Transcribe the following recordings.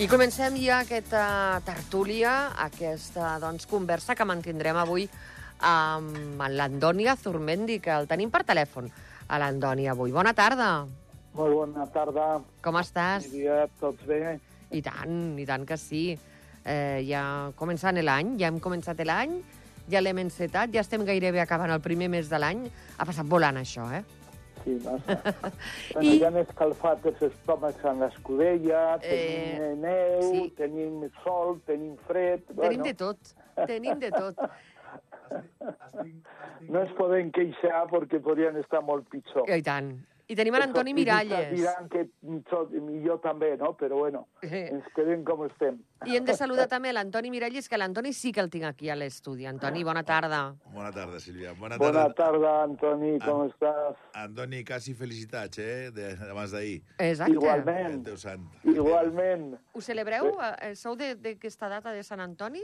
I comencem ja aquesta tertúlia, aquesta doncs, conversa que mantindrem avui amb l'Andoni Azurmendi, que el tenim per telèfon. A l'Andoni avui. Bona tarda. Molt bona tarda. Com estàs? Bon dia, tots bé? I tant, i tant que sí. Eh, ja començant l'any, ja hem començat l'any, ja l'hem encetat, ja estem gairebé acabant el primer mes de l'any. Ha passat volant, això, eh? Sí, massa. bueno, I-. Ja han escalfat els estómacs en l'escudella, tenim Eh, neu, sí. tenim sol, tenim fred... Tenim de tot, tenim de tot. No ens podem queixar perquè podrien estar molt pitjor. I tant. I tenim en Antoni Els optimistes Miralles. Diran que millor també, no? Però bueno, Eh. ens quedem com estem. I hem de saludar també l'Antoni Miralles, que l'Antoni sí que el tinc aquí a l'estudi. Antoni, bona tarda. Bona tarda, Sílvia. Bona Bona tarda. tarda, Antoni, com Ah. estàs? Antoni, quasi felicitats, eh, de- d'abans d'ahir. Exacte. Igualment. El teu sant. Igualment. Ho celebreu? Eh, Sou de- d'aquesta data de Sant Antoni?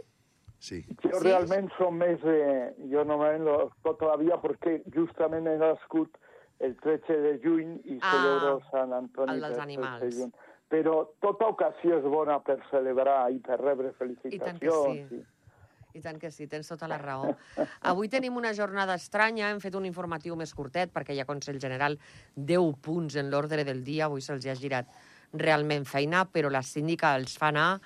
Sí. Jo Sí? realment som més... Eh, jo normalment lo tota la vida perquè justament he nascut el 13 de juny i Ah, celebro Sant Antoni el dels animals. 13 de juny. Però tota ocasió és bona per celebrar i per rebre I tant que felicitacions. sí. I tant que sí, tens tota la raó. Avui tenim una jornada estranya, hem fet un informatiu més curtet perquè hi ha Consell General 10 punts en l'ordre del dia, avui se'ls ha girat realment feina, però la síndica els fa anar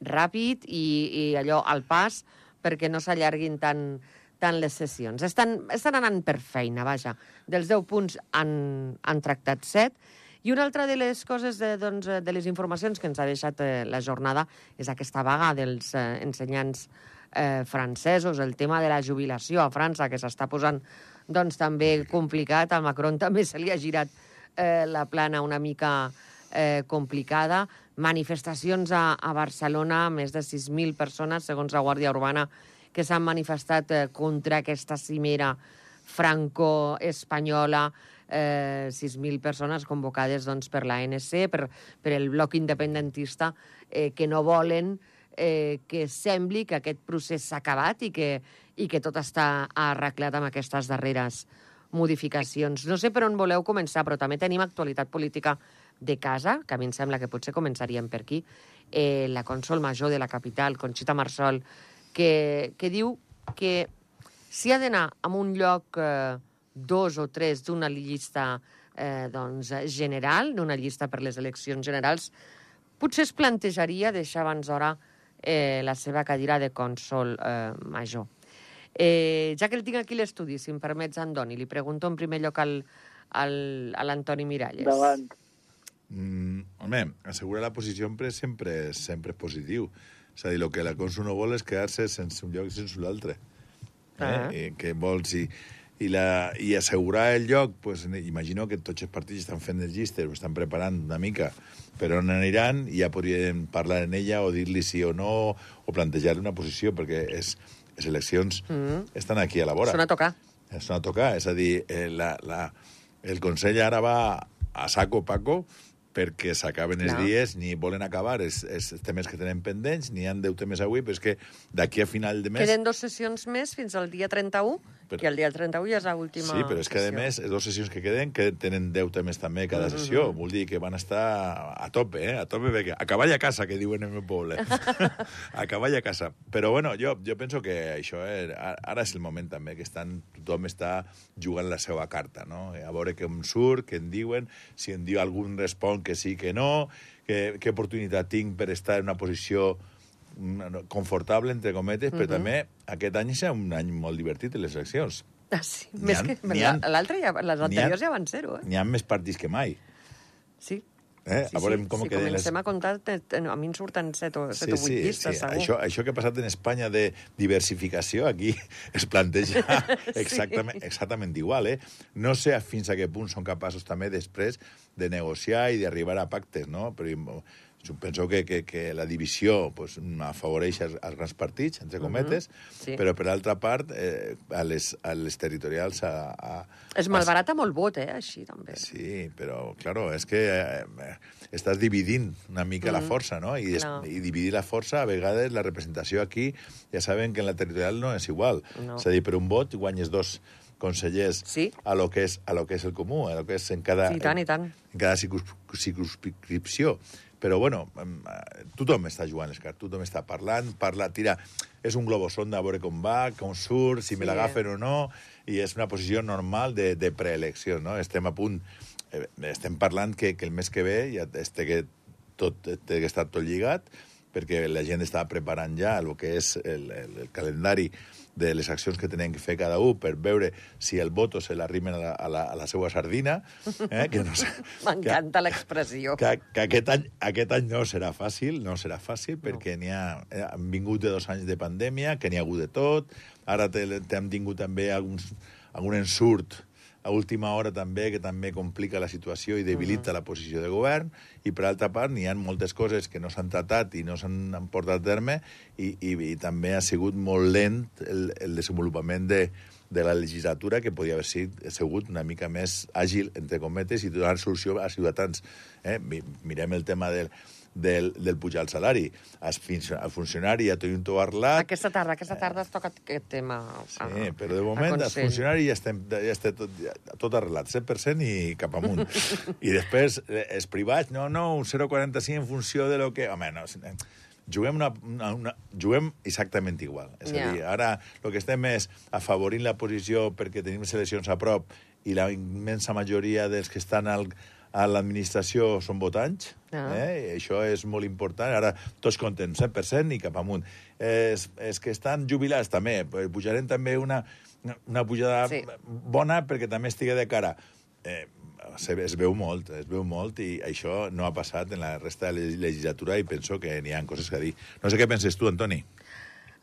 ràpid i, i allò al pas perquè no s'allarguin tant, tant les sessions. Estan, estan anant per feina, vaja. Dels 10 punts han, han tractat 7 i una altra de les coses, de, doncs, de les informacions que ens ha deixat eh, la jornada és aquesta vaga dels eh, ensenyants eh, francesos, el tema de la jubilació a França, que s'està posant doncs, també complicat. A Macron també se li ha girat eh, la plana una mica eh, complicada. Manifestacions a, a Barcelona, més de 6.000 persones, segons la Guàrdia Urbana, que s'han manifestat eh, contra aquesta cimera franco-espanyola, eh, 6.000 persones convocades doncs, per l'ANC, per, per el bloc independentista, eh, que no volen eh, que sembli que aquest procés s'ha acabat i que, i que tot està arreglat amb aquestes darreres modificacions. No sé per on voleu començar, però també tenim actualitat política de casa, que a mi em sembla que potser començaríem per aquí, eh, la cònsol major de la capital, Conxita Marsol, que, que diu que si ha d'anar a un lloc eh, dos o tres d'una llista eh, doncs, general, d'una llista per les eleccions generals, potser es plantejaria deixar abans d'hora eh, la seva cadira de cònsol eh, major. Eh, ja que el tinc aquí a l'estudi, si em permets, Andoni, li pregunto en primer lloc al, al, a l'Antoni Miralles. Davant. Mm, home, assegurar la posició sempre, sempre, sempre és positiu. És a dir, el que la Consu no vol és quedar-se sense un lloc i sense l'altre. Eh? Ah. I que vols... I, i, la, I assegurar el lloc, pues, imagino que tots els partits estan fent les llistes, ho estan preparant una mica per on aniran i ja podrien parlar en ella o dir-li sí o no o plantejar-li una posició, perquè és, les eleccions Mm. estan aquí a la vora. Sona a tocar. És una tocar, és a dir, eh, la, la, el Consell ara va a saco paco perquè s'acaben els Clar. dies, ni volen acabar els, els temes que tenen pendents, ni han 10 temes avui, però és que d'aquí a final de mes... Queden dos sessions més fins al dia 31, Però- que el dia 31 ja és l'última Sí, però és que, a més, dues sessions que queden que tenen 10 temes també cada sessió. Mm-hmm. Vol dir que van estar a tope, eh? A tope, perquè a cavall a casa, que diuen en el poble. a cavall a casa. Però, bueno, jo, jo penso que això, eh, ara és el moment també, que estan, tothom està jugant la seva carta, no? A veure què em surt, què en diuen, si en diu algun respon que sí, que no, que, què oportunitat tinc per estar en una posició mm, confortable, entre cometes, però també aquest any serà un any molt divertit en les eleccions. Ah, sí. N'hi Més que l'altre ja, les anteriors ja van ser-ho, eh? N'hi ha més partits que mai. Sí. Eh? Sí, a veure sí. com si queden les... comencem a comptar, no, a mi en surten 7 o, 7 o 8 llistes, segur. Això, això que ha passat en Espanya de diversificació, aquí es planteja exactament, exactament igual. Eh? No sé fins a què punt són capaços també després de negociar i d'arribar a pactes, no? Però jo penso que, que, que la divisió pues, afavoreix als, als grans partits, entre cometes, Sí. però per altra part eh, a, les, a les territorials a, a, Es malbarata molt vot, eh, així, també. Sí, però, claro, és que eh, estàs dividint una mica mm. la força, no? I, es, Clar. I dividir la força, a vegades, la representació aquí, ja saben que en la territorial no és igual. No. És a dir, per un vot guanyes dos consellers Sí. a lo que és a lo que és el comú, a lo que és en cada, Sí, i tant, i tant. en cada circuns- circunscripció. Però, bueno, eh, tothom està jugant les cartes, tothom està parlant, parla, tira... És un globo sonda a veure com va, com surt, si Sí. me l'agafen o no, i és una posició normal de, de preelecció, no? Estem a punt... eh, Estem parlant que, que el mes que ve ja este que tot té que estar tot lligat, perquè la gent està preparant ja el que és el, el, el calendari de les accions que tenen que fer cada un per veure si el voto se l'arrimen a, la, a, la, a la seva sardina, eh? que no sé, M'encanta l'expressió. que, que aquest, any, aquest any no serà fàcil, no serà fàcil, perquè n'hi ha, eh, han vingut de dos anys de pandèmia, que n'hi ha hagut de tot, ara te- t'hem tingut també alguns, algun ensurt a última hora també, que també complica la situació i debilita la posició de govern, i per altra part n'hi ha moltes coses que no s'han tratat i no s'han han portat a terme, i, i, i també ha sigut molt lent el, el desenvolupament de, de la legislatura que podia haver sigut, una mica més àgil, entre cometes, i donar solució a ciutadans. Eh? Mi- Mirem el tema del, del, del pujar el salari. El funcionari ja té un to arlat, Aquesta tarda, aquesta tarda es toca aquest tema. Sí, a- però de moment els Consell. funcionaris ja estem, ja estem tot, ja, tot arreglat, 100% i cap amunt. I després, eh, els privats, no, no, un 0,45 en funció de lo que... Home, no, eh, juguem, una, una, una, juguem exactament igual. És Ja. a dir, ara el que estem és afavorint la posició perquè tenim seleccions a prop i la immensa majoria dels que estan al, a l'administració són votants, Ah. eh? I això és molt important. Ara tots contents, 100% i cap amunt. És, és que estan jubilats també, pues, pujarem també una, una pujada Sí. bona perquè també estigui de cara. Eh, se, es veu molt, es veu molt i això no ha passat en la resta de la legislatura i penso que n'hi ha coses que dir. No sé què penses tu, Antoni.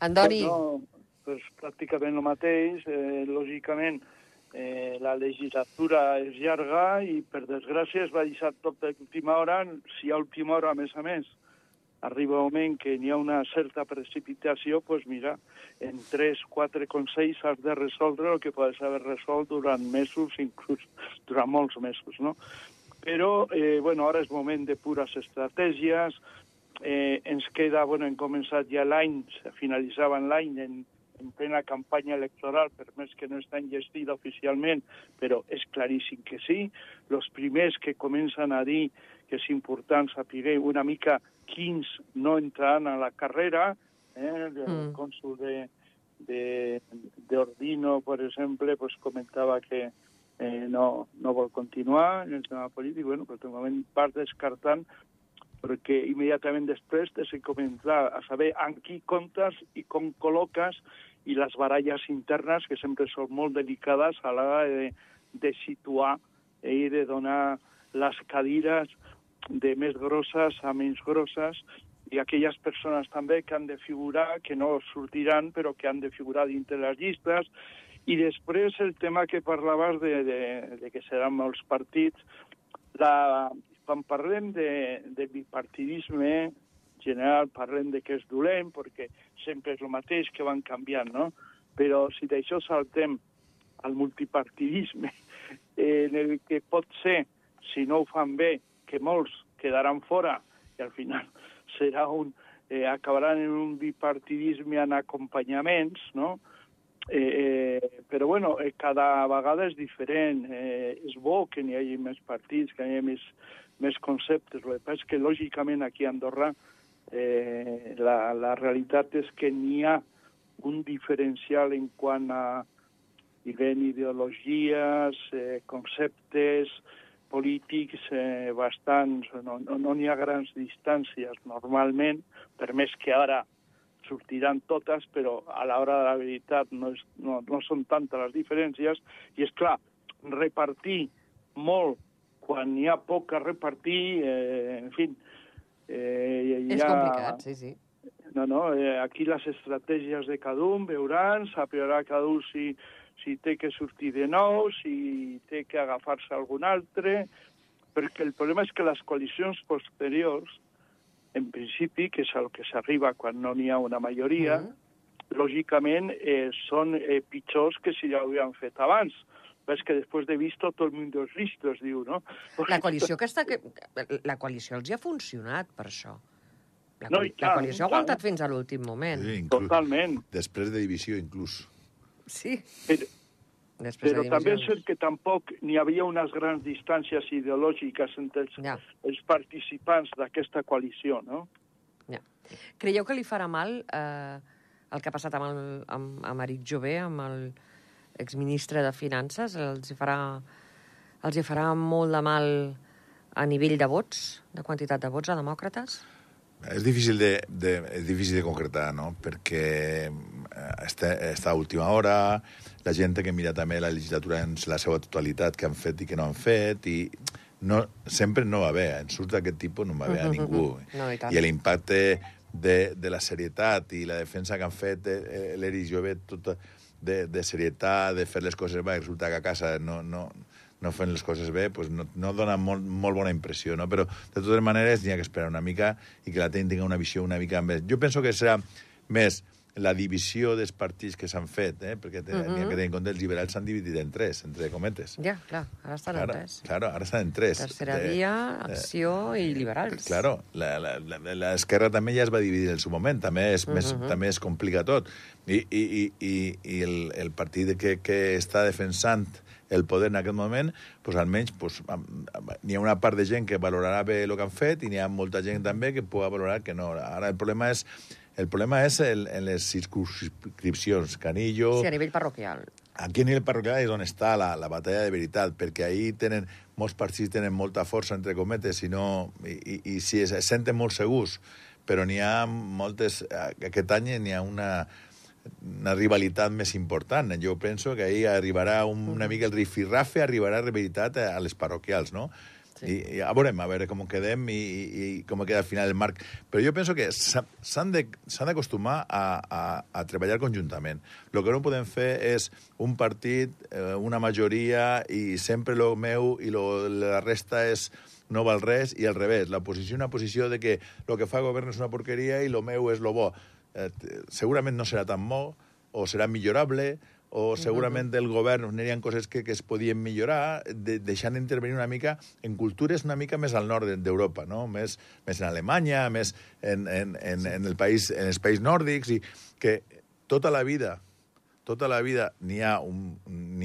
Antoni, No, pues, pràcticament el mateix. Eh, lògicament, eh, la legislatura és llarga i, per desgràcia, es va deixar tot d'última hora. Si a última hora, a més a més, arriba un moment que n'hi ha una certa precipitació, pues mira, en 3, 4 consells has de resoldre el que podes haver resolt durant mesos, inclús durant molts mesos, no? Però, eh, bueno, ara és moment de pures estratègies, eh, ens queda, bueno, hem començat ja l'any, finalitzaven l'any en, en plena campanya electoral, per més que no està enllestida oficialment, però és claríssim que sí. Els primers que comencen a dir que és important saber una mica quins no entraran a la carrera, eh, el Mm. cònsul de, de, de Ordino, per exemple, pues comentava que eh, no, no vol continuar en el tema polític, bueno, però de moment va descartant perquè immediatament després de se començar a saber amb qui comptes i com col·loques i les baralles internes, que sempre són molt delicades a l'hora de, de situar i de donar les cadires de més grosses a menys grosses i aquelles persones també que han de figurar, que no sortiran, però que han de figurar dintre les llistes. I després el tema que parlaves de, de, de que seran molts partits, la, quan parlem de, de bipartidisme general, parlem de que és dolent, perquè sempre és el mateix que van canviant, no? Però si d'això saltem al multipartidisme, eh, en el que pot ser, si no ho fan bé, que molts quedaran fora i al final serà un, eh, acabaran en un bipartidisme en acompanyaments, no? Eh, eh, però bueno, eh, cada vegada és diferent. Eh, és bo que n'hi hagi més partits, que n'hi hagi més, més conceptes. El que passa és que, lògicament, aquí a Andorra eh, la, la realitat és que n'hi ha un diferencial en quant a diguem, ideologies, eh, conceptes polítics eh, bastants, no n'hi no, n'hi ha grans distàncies normalment, per més que ara sortiran totes, però a l'hora de la veritat no, és, no, no són tantes les diferències, i és clar, repartir molt quan n'hi ha poc a repartir, eh, en fi... Eh, hi és ha- complicat, sí, sí. no, no, eh, aquí les estratègies de cada un veuran, sabrà cada un si, si té que sortir de nou, si té que agafar-se algun altre, perquè el problema és que les coalicions posteriors, en principi, que és el que s'arriba quan no n'hi ha una majoria, Mm. lògicament eh, són eh, pitjors que si ja ho havien fet abans. Ves que després de visto tot el mundo es listo, es diu, no? La coalició que està... Que... La coalició els hi ha funcionat, per això. La, No, i la tant, coalició ha tant. aguantat fins a l'últim moment. Sí, inclús, Totalment. després de divisió, inclús. Sí. Però, Després però de també és cert que tampoc n'hi havia unes grans distàncies ideològiques entre els, Ja. els participants d'aquesta coalició, no? Ja. Creieu que li farà mal eh, el que ha passat amb, el, amb, amb Eric Jové, amb el exministre de Finances? Els hi farà, els hi farà molt de mal a nivell de vots, de quantitat de vots a demòcrates? És difícil de, de, és difícil de concretar, no? Perquè eh, està, està a última hora, la gent que mira també la legislatura en la seva totalitat, que han fet i que no han fet, i no, sempre no va bé. En surt d'aquest tipus no va bé a ningú. No, i tant. I l'impacte de, de la serietat i la defensa que han fet eh, l'Eri Jove, tota de, de serietat, de fer les coses bé, resulta que a casa no, no, no fent les coses bé, pues no, no dona molt, molt bona impressió, no? Però, de totes maneres, n'hi ha que esperar una mica i que la gent tingui una visió una mica més... Jo penso que serà més la divisió dels partits que s'han fet, eh? perquè uh -huh. n'hi ha que tenir en compte els liberals s'han dividit en tres, entre cometes. Ja, clar, ara estan Claro, en tres. claro, ara estan en tres. Tercera De- via, acció i liberals. Claro, la- la- la- l'esquerra també ja es va dividir en el seu moment, també és, més, també es complica tot. I, i, i, i, i el, el partit que, que està defensant el poder en aquest moment, pues, almenys pues, n'hi ha una part de gent que valorarà bé el que han fet i n'hi ha molta gent també que pugui valorar que no. Ara el problema és el problema és el, en les circunscripcions. Canillo... Sí, a nivell parroquial. Aquí a nivell parroquial és on està la, la batalla de veritat, perquè ahir tenen, molts partits tenen molta força, entre cometes, i, no, i, i, i si es, es senten molt segurs, però n'hi ha moltes... Aquest any n'hi ha una, una rivalitat més important. Jo penso que ahir arribarà un, una mica el rifirrafe, arribarà la veritat a, a les parroquials, no? Sí. I, i ja veurem, a veure com quedem i, i, com queda al final el marc. Però jo penso que s'ha- s'han d'acostumar a, a, a treballar conjuntament. El que no podem fer és un partit, eh, una majoria, i sempre lo meu i lo, la resta és no val res, i al revés. La posició una posició de que el que fa el govern és una porqueria i lo meu és lo bo. Eh, segurament no serà tan bo, o serà millorable, o segurament del govern n'hi ha coses que, que es podien millorar, de, deixant d'intervenir una mica en cultures una mica més al nord de- d'Europa, no? més, més en Alemanya, més en, en, en, en, el país, en els països nòrdics, i que tota la vida tota la vida n'hi ha, un,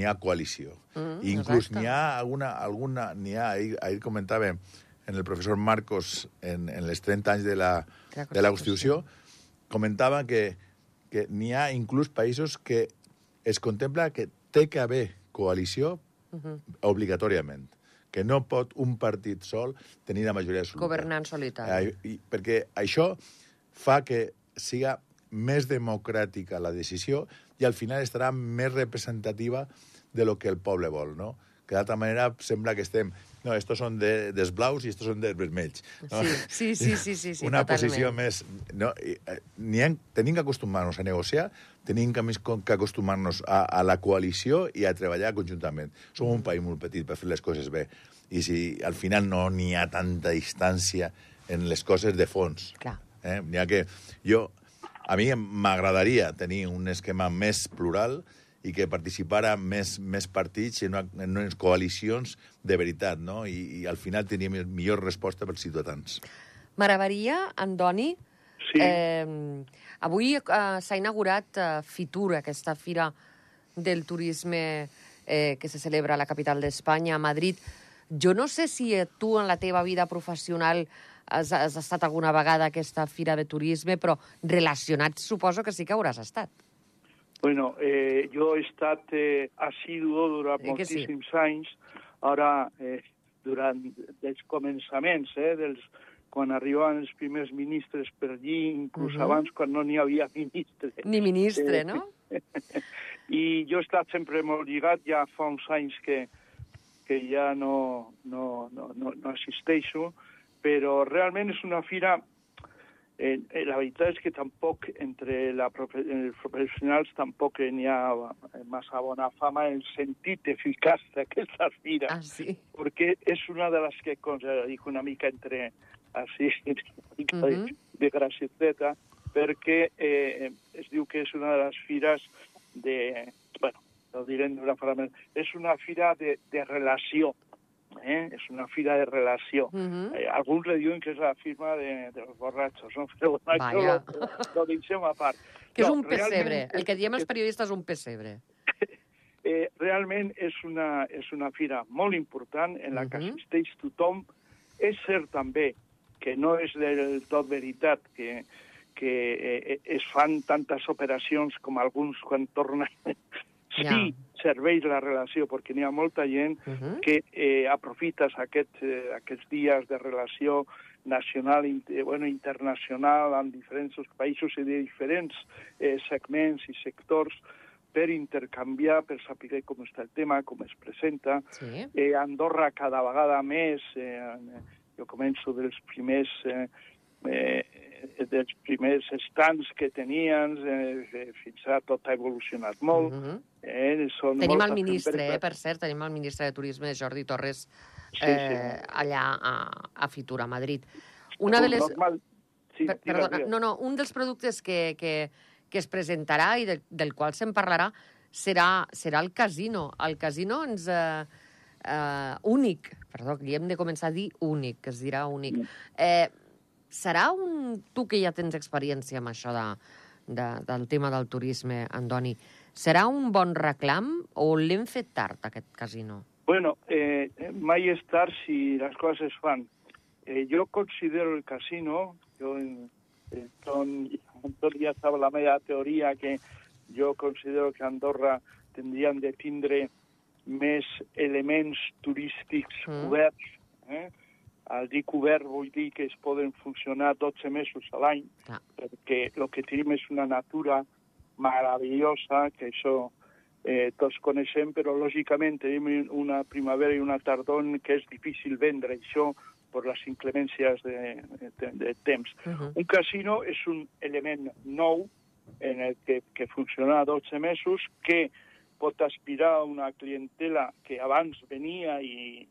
ha coalició. Mm, I inclús n'hi ha alguna... alguna n'hi ha, ahir, ahir comentava en el professor Marcos en, en les 30 anys de la, De la de la Constitució, comentava que, que n'hi ha inclús països que es contempla que té que haver coalició obligatòriament que no pot un partit sol tenir la majoria absoluta. Governant solitari. Eh, i, perquè això fa que siga més democràtica la decisió i al final estarà més representativa de lo que el poble vol, no? Que d'altra manera sembla que estem... No, estos són de, dels blaus i estos són dels vermells. No? Sí, sí, sí, sí, sí, Una totalment. posició més... No, i, eh, n'hi ha, tenim que acostumar-nos a negociar, tenim que, que acostumar-nos a, a la coalició i a treballar conjuntament. Som un país molt petit per fer les coses bé. I si al final no n'hi ha tanta distància en les coses de fons. Clar. Eh? N'hi ha que... Jo, a mi m'agradaria tenir un esquema més plural i que participara més, més partits en, una, en unes coalicions de veritat, no? I, i al final tenia millor resposta pels ciutadans. M'agradaria, Andoni, Sí. eh, avui eh, s'ha inaugurat eh, Fitur, aquesta fira del turisme eh, que se celebra a la capital d'Espanya, a Madrid. Jo no sé si tu en la teva vida professional has, has estat alguna vegada a aquesta fira de turisme, però relacionat suposo que sí que hauràs estat. Bueno, eh, jo he estat eh, assiduo durant Eh que sí? moltíssims anys. Ara, eh, durant els començaments, eh, dels, quan arribaven els primers ministres per allí, inclús Mhm. abans, quan no n'hi havia ministre. Ni ministre, Eh, no? I jo he estat sempre molt lligat, ja fa uns anys que, que ja no, no, no, no, no assisteixo, però realment és una fira... Eh, eh, la veritat és que tampoc entre la, profe- els professionals tampoc n'hi ha massa bona fama en el sentit eficaç d'aquesta fira, Ah, sí. perquè és una de les que, com ja dic, una mica entre així, una mica de, Mhm. de gracieteta, perquè eh, es diu que és una de les fires de... bueno, ho direm d'una forma... És una fira de, de relació, eh? és una fira de relació. Mhm. Eh, alguns le diuen que és la firma de, de los borrachos, no? Però bueno, això lo, lo deixem a part. Que és No, un pessebre. realment El que diem els és- periodistes és un pessebre. eh, realment és una, és una fira molt important en la que Mhm. assisteix tothom. És cert també que no és del tot veritat que, que eh, es fan tantes operacions com alguns quan tornen. sí, Ja. Serveix la relació, perquè n'hi ha molta gent Uh -huh. que eh, aprofites aquest, eh, aquests dies de relació nacional, i bueno, internacional, amb diferents països i de diferents eh, segments i sectors per intercanviar, per saber com està el tema, com es presenta. Sí. Eh, Andorra cada vegada més, eh, jo començo dels primers eh, eh, dels primers stands que tenien, eh, fins ara tot ha evolucionat molt. Uh -huh. eh, són Tenim el ministre, eh, per cert, tenim el ministre de Turisme, Jordi Torres, Sí, eh, sí. allà a, a Fitura, a Madrid. Una de les... Normal... Sí, Per, perdona, no, no, un dels productes que, que, que es presentarà i de, del qual se'n parlarà serà, serà el casino. El casino ens... Eh, eh, únic, perdó, li hem de començar a dir únic, que es dirà únic. Eh, serà un... Tu que ja tens experiència amb això de, de, del tema del turisme, Andoni, serà un bon reclam o l'hem fet tard, aquest casino? Bueno, eh, mai és tard si les coses es fan. Eh, jo considero el casino, jo ton, en tot ja sap la meva teoria que jo considero que Andorra tindrien de tindre més elements turístics Mm. coberts. Eh? Al dir cobert vull dir que es poden funcionar 12 mesos a l'any, Clar. perquè el que tenim és una natura meravellosa, que això eh, tots coneixem, però lògicament tenim una primavera i una tardor què és difícil vendre això per les inclemències de, de, de temps. Uh -huh. Un casino és un element nou en el que, que funciona 12 mesos, que pot aspirar a una clientela que abans venia i,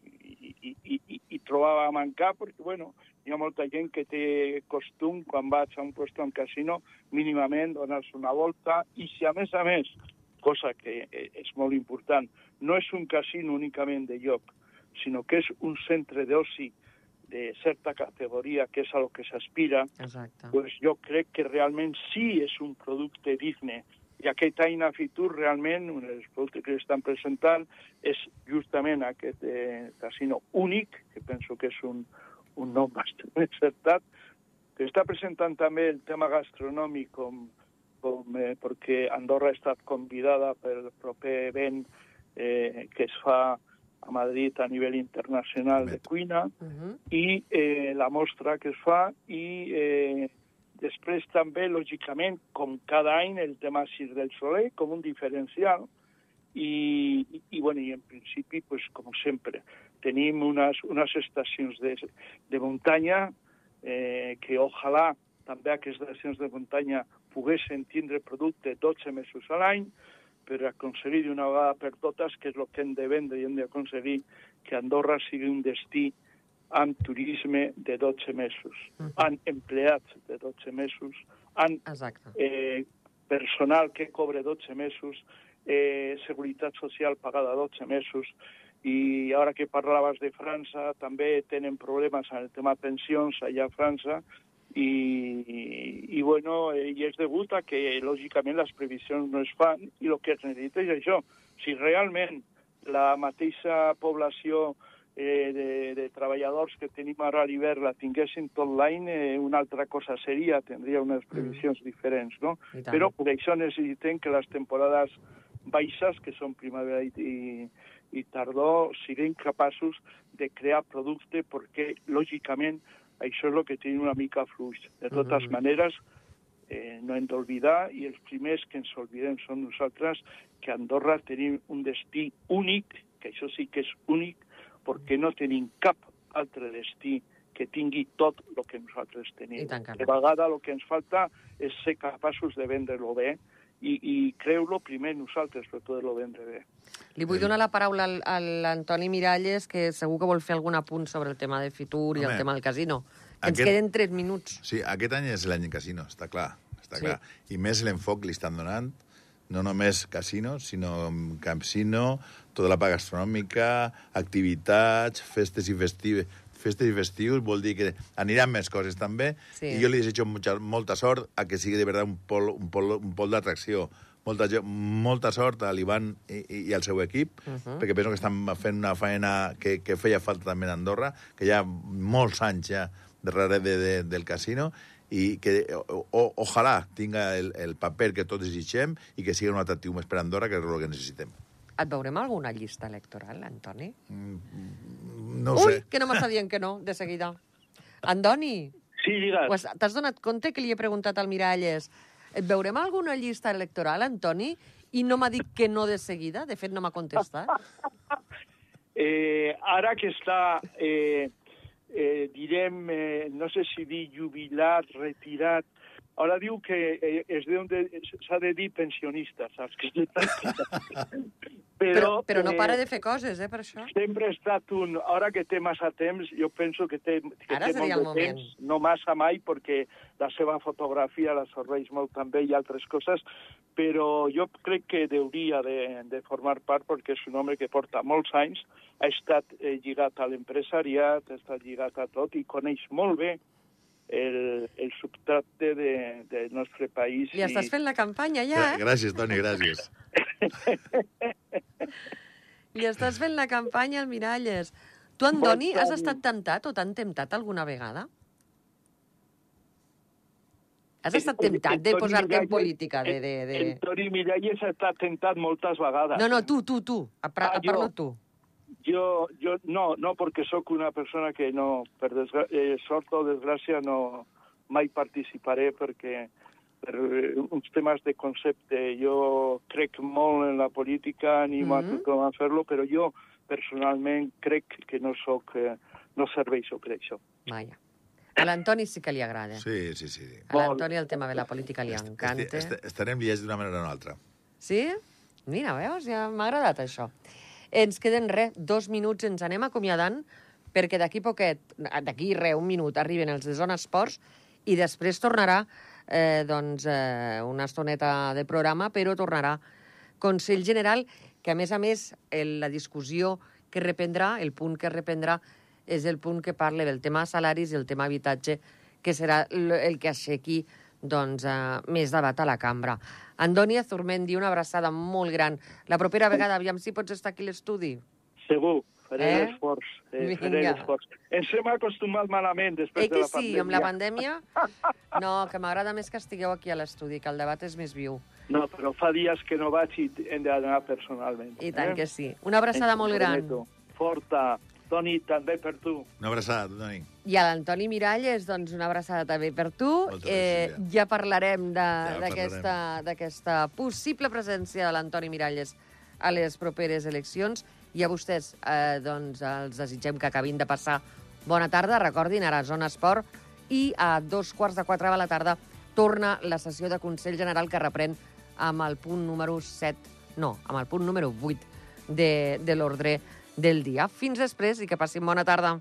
i, i, i, i, trobava a mancar, perquè, bueno, hi ha molta gent que té costum, quan vaig a un lloc en casino, mínimament donar-se una volta, i si a més a més, cosa que eh, és molt important, no és un casino únicament de lloc, sinó que és un centre d'oci de certa categoria, que és a lo que s'aspira, pues jo crec que realment sí és un producte digne. I aquest any a Fitur realment, un dels productes que estan presentant és justament aquest eh, casino únic, que penso que és un, un nom bastant encertat, que està presentant també el tema gastronòmic com, com eh, perquè Andorra ha estat convidada pel proper event eh, que es fa a Madrid a nivell internacional de cuina, Uh -huh. i eh, la mostra que es fa i eh, després també, lògicament, com cada any, el tema Cir del Soler com un diferencial i, i, i, bueno, i en principi, pues, com sempre, tenim unes, unes estacions de, de muntanya eh, que ojalà també aquestes estacions de muntanya poguessin tindre producte 12 mesos a l'any per aconseguir d'una vegada per totes, que és el que hem de vendre i hem d'aconseguir que Andorra sigui un destí amb turisme de 12 mesos, Mhm. amb empleats de 12 mesos, amb Exacte. eh, personal que cobre 12 mesos, eh, seguretat social pagada 12 mesos, i ara que parlaves de França, també tenen problemes en el tema pensions allà a França, i, i, bueno, i és degut a que, lògicament, les previsions no es fan, i el que es necessita és això. Si realment la mateixa població eh, de, de treballadors que tenim ara a l'hivern la tinguessin tot l'any, eh, una altra cosa seria, tindria unes previsions mm. diferents, no? Però per això necessitem que les temporades baixes, que són primavera i, i, i tardor, siguin capaços de crear producte perquè, lògicament, això és el que tenim una mica fluix. De totes Mhm. maneres, eh, no hem d'oblidar, i els primers que ens oblidem són nosaltres, que a Andorra tenim un destí únic, que això sí que és únic, perquè no tenim cap altre destí que tingui tot el que nosaltres tenim. I tant. De vegada el que ens falta és ser capaços de vendre-lo bé i, i creu-lo primer nosaltres per poder-lo vendre bé. Li vull donar la paraula al- a l'Antoni Miralles, que segur que vol fer algun apunt sobre el tema de Fitur i Home, el tema del casino. Que ens aquest- queden tres minuts. Sí, aquest any és l'any casino, està clar. Està Sí. clar. I més l'enfoc li estan donant, no només casino, sinó campsino, tota la part gastronòmica, activitats, festes i festives, festes i festius, vol dir que aniran més coses també, Sí. i jo li desitjo mucha, molta sort a que sigui de veritat un pol, un pol, un pol d'atracció, molta, molta sort a l'Ivan i, i, i al seu equip, uh -huh. perquè penso que estan fent una feina que, que feia falta també a Andorra, que hi ha molts anys ja darrere de, de, del casino, i que o, o, ojalà tinga el, el paper que tots desitgem i que sigui un atractiu més per Andorra, que és el que necessitem. Et veurem alguna llista electoral, Antoni? No ho Ui, sé. que no m'està dient que no, de seguida. Antoni, Sí, digues. pues, t'has donat compte que li he preguntat al Miralles et veurem alguna llista electoral, Antoni? I no m'ha dit que no de seguida. De fet, no m'ha contestat. Eh, ara que està, eh, eh, direm, eh, no sé si dir jubilat, retirat, ara diu que eh, es de, s'ha de dir pensionista, saps? Que Però, però no eh, para de fer coses, eh, per això. Sempre ha estat un... Ara que té massa temps, jo penso que té, que Ara té molt de moment. temps, no massa mai, perquè la seva fotografia la serveix molt també i altres coses, però jo crec que hauria de, de formar part perquè és un home que porta molts anys, ha estat eh, lligat a l'empresariat, ha estat lligat a tot i coneix molt bé el, el subtracte de, del nostre país. Li estàs fent la campanya, ja, eh? Gràcies, Toni, gràcies. Li estàs fent la campanya al Miralles. Tu, Andoni, has estat temptat o t'han temptat alguna vegada? Has estat temptat de posar-te en política? De, de, de... El Toni Miralles ha estat tentat moltes vegades. No, no, tu, tu, tu. A, Ah, jo. tu. Jo, jo no, no, perquè sóc una persona que no, per desgra eh, sort o desgràcia, no mai participaré perquè per eh, uns temes de concepte. Jo crec molt en la política, animo Mhm. a tothom a fer-lo, però jo personalment crec que no soc, eh, no serveixo per això. Vaja. A l'Antoni sí que li agrada. Sí, sí, sí. A l'Antoni el tema de la política li encanta. Est est estarem liats d'una manera o una altra. Sí? Mira, veus? Ja m'ha agradat això. Ens queden, res, dos minuts, ens anem acomiadant, perquè d'aquí poquet, d'aquí, res, un minut, arriben els de Zona Esports i després tornarà eh, doncs, eh, una estoneta de programa, però tornarà Consell General, que a més a més el, la discussió que reprendrà, el punt que reprendrà, és el punt que parla del tema salaris i el tema habitatge, que serà el, el que aixequi doncs, eh, més debat a la cambra. Andoni Azurmendi, una abraçada molt gran. La propera vegada, aviam si pots estar aquí a l'estudi. Segur, faré Eh? l'esforç. Eh, faré l'esforç. Ens hem acostumat malament després Eh de que la sí, pandèmia. amb la pandèmia? No, que m'agrada més que estigueu aquí a l'estudi, que el debat és més viu. No, però fa dies que no vaig i hem d'anar personalment. I tant eh? que sí. Una abraçada molt gran. Forta. Toni, també per tu. Una abraçada, Toni. I a l'Antoni Miralles, doncs una abraçada també per tu. Moltes Eh, gràcies, ja parlarem de- Ja d'aquesta d'aquesta possible presència de l'Antoni Miralles a les properes eleccions. I a vostès, eh, doncs, els desitgem que acabin de passar bona tarda. Recordin, ara Zona Esport. I a dos quarts de quatre de la tarda torna la sessió de Consell General que reprèn amb el punt número 7, no, amb el punt número 8 de, de l'ordre del dia. Fins després i que passin bona tarda.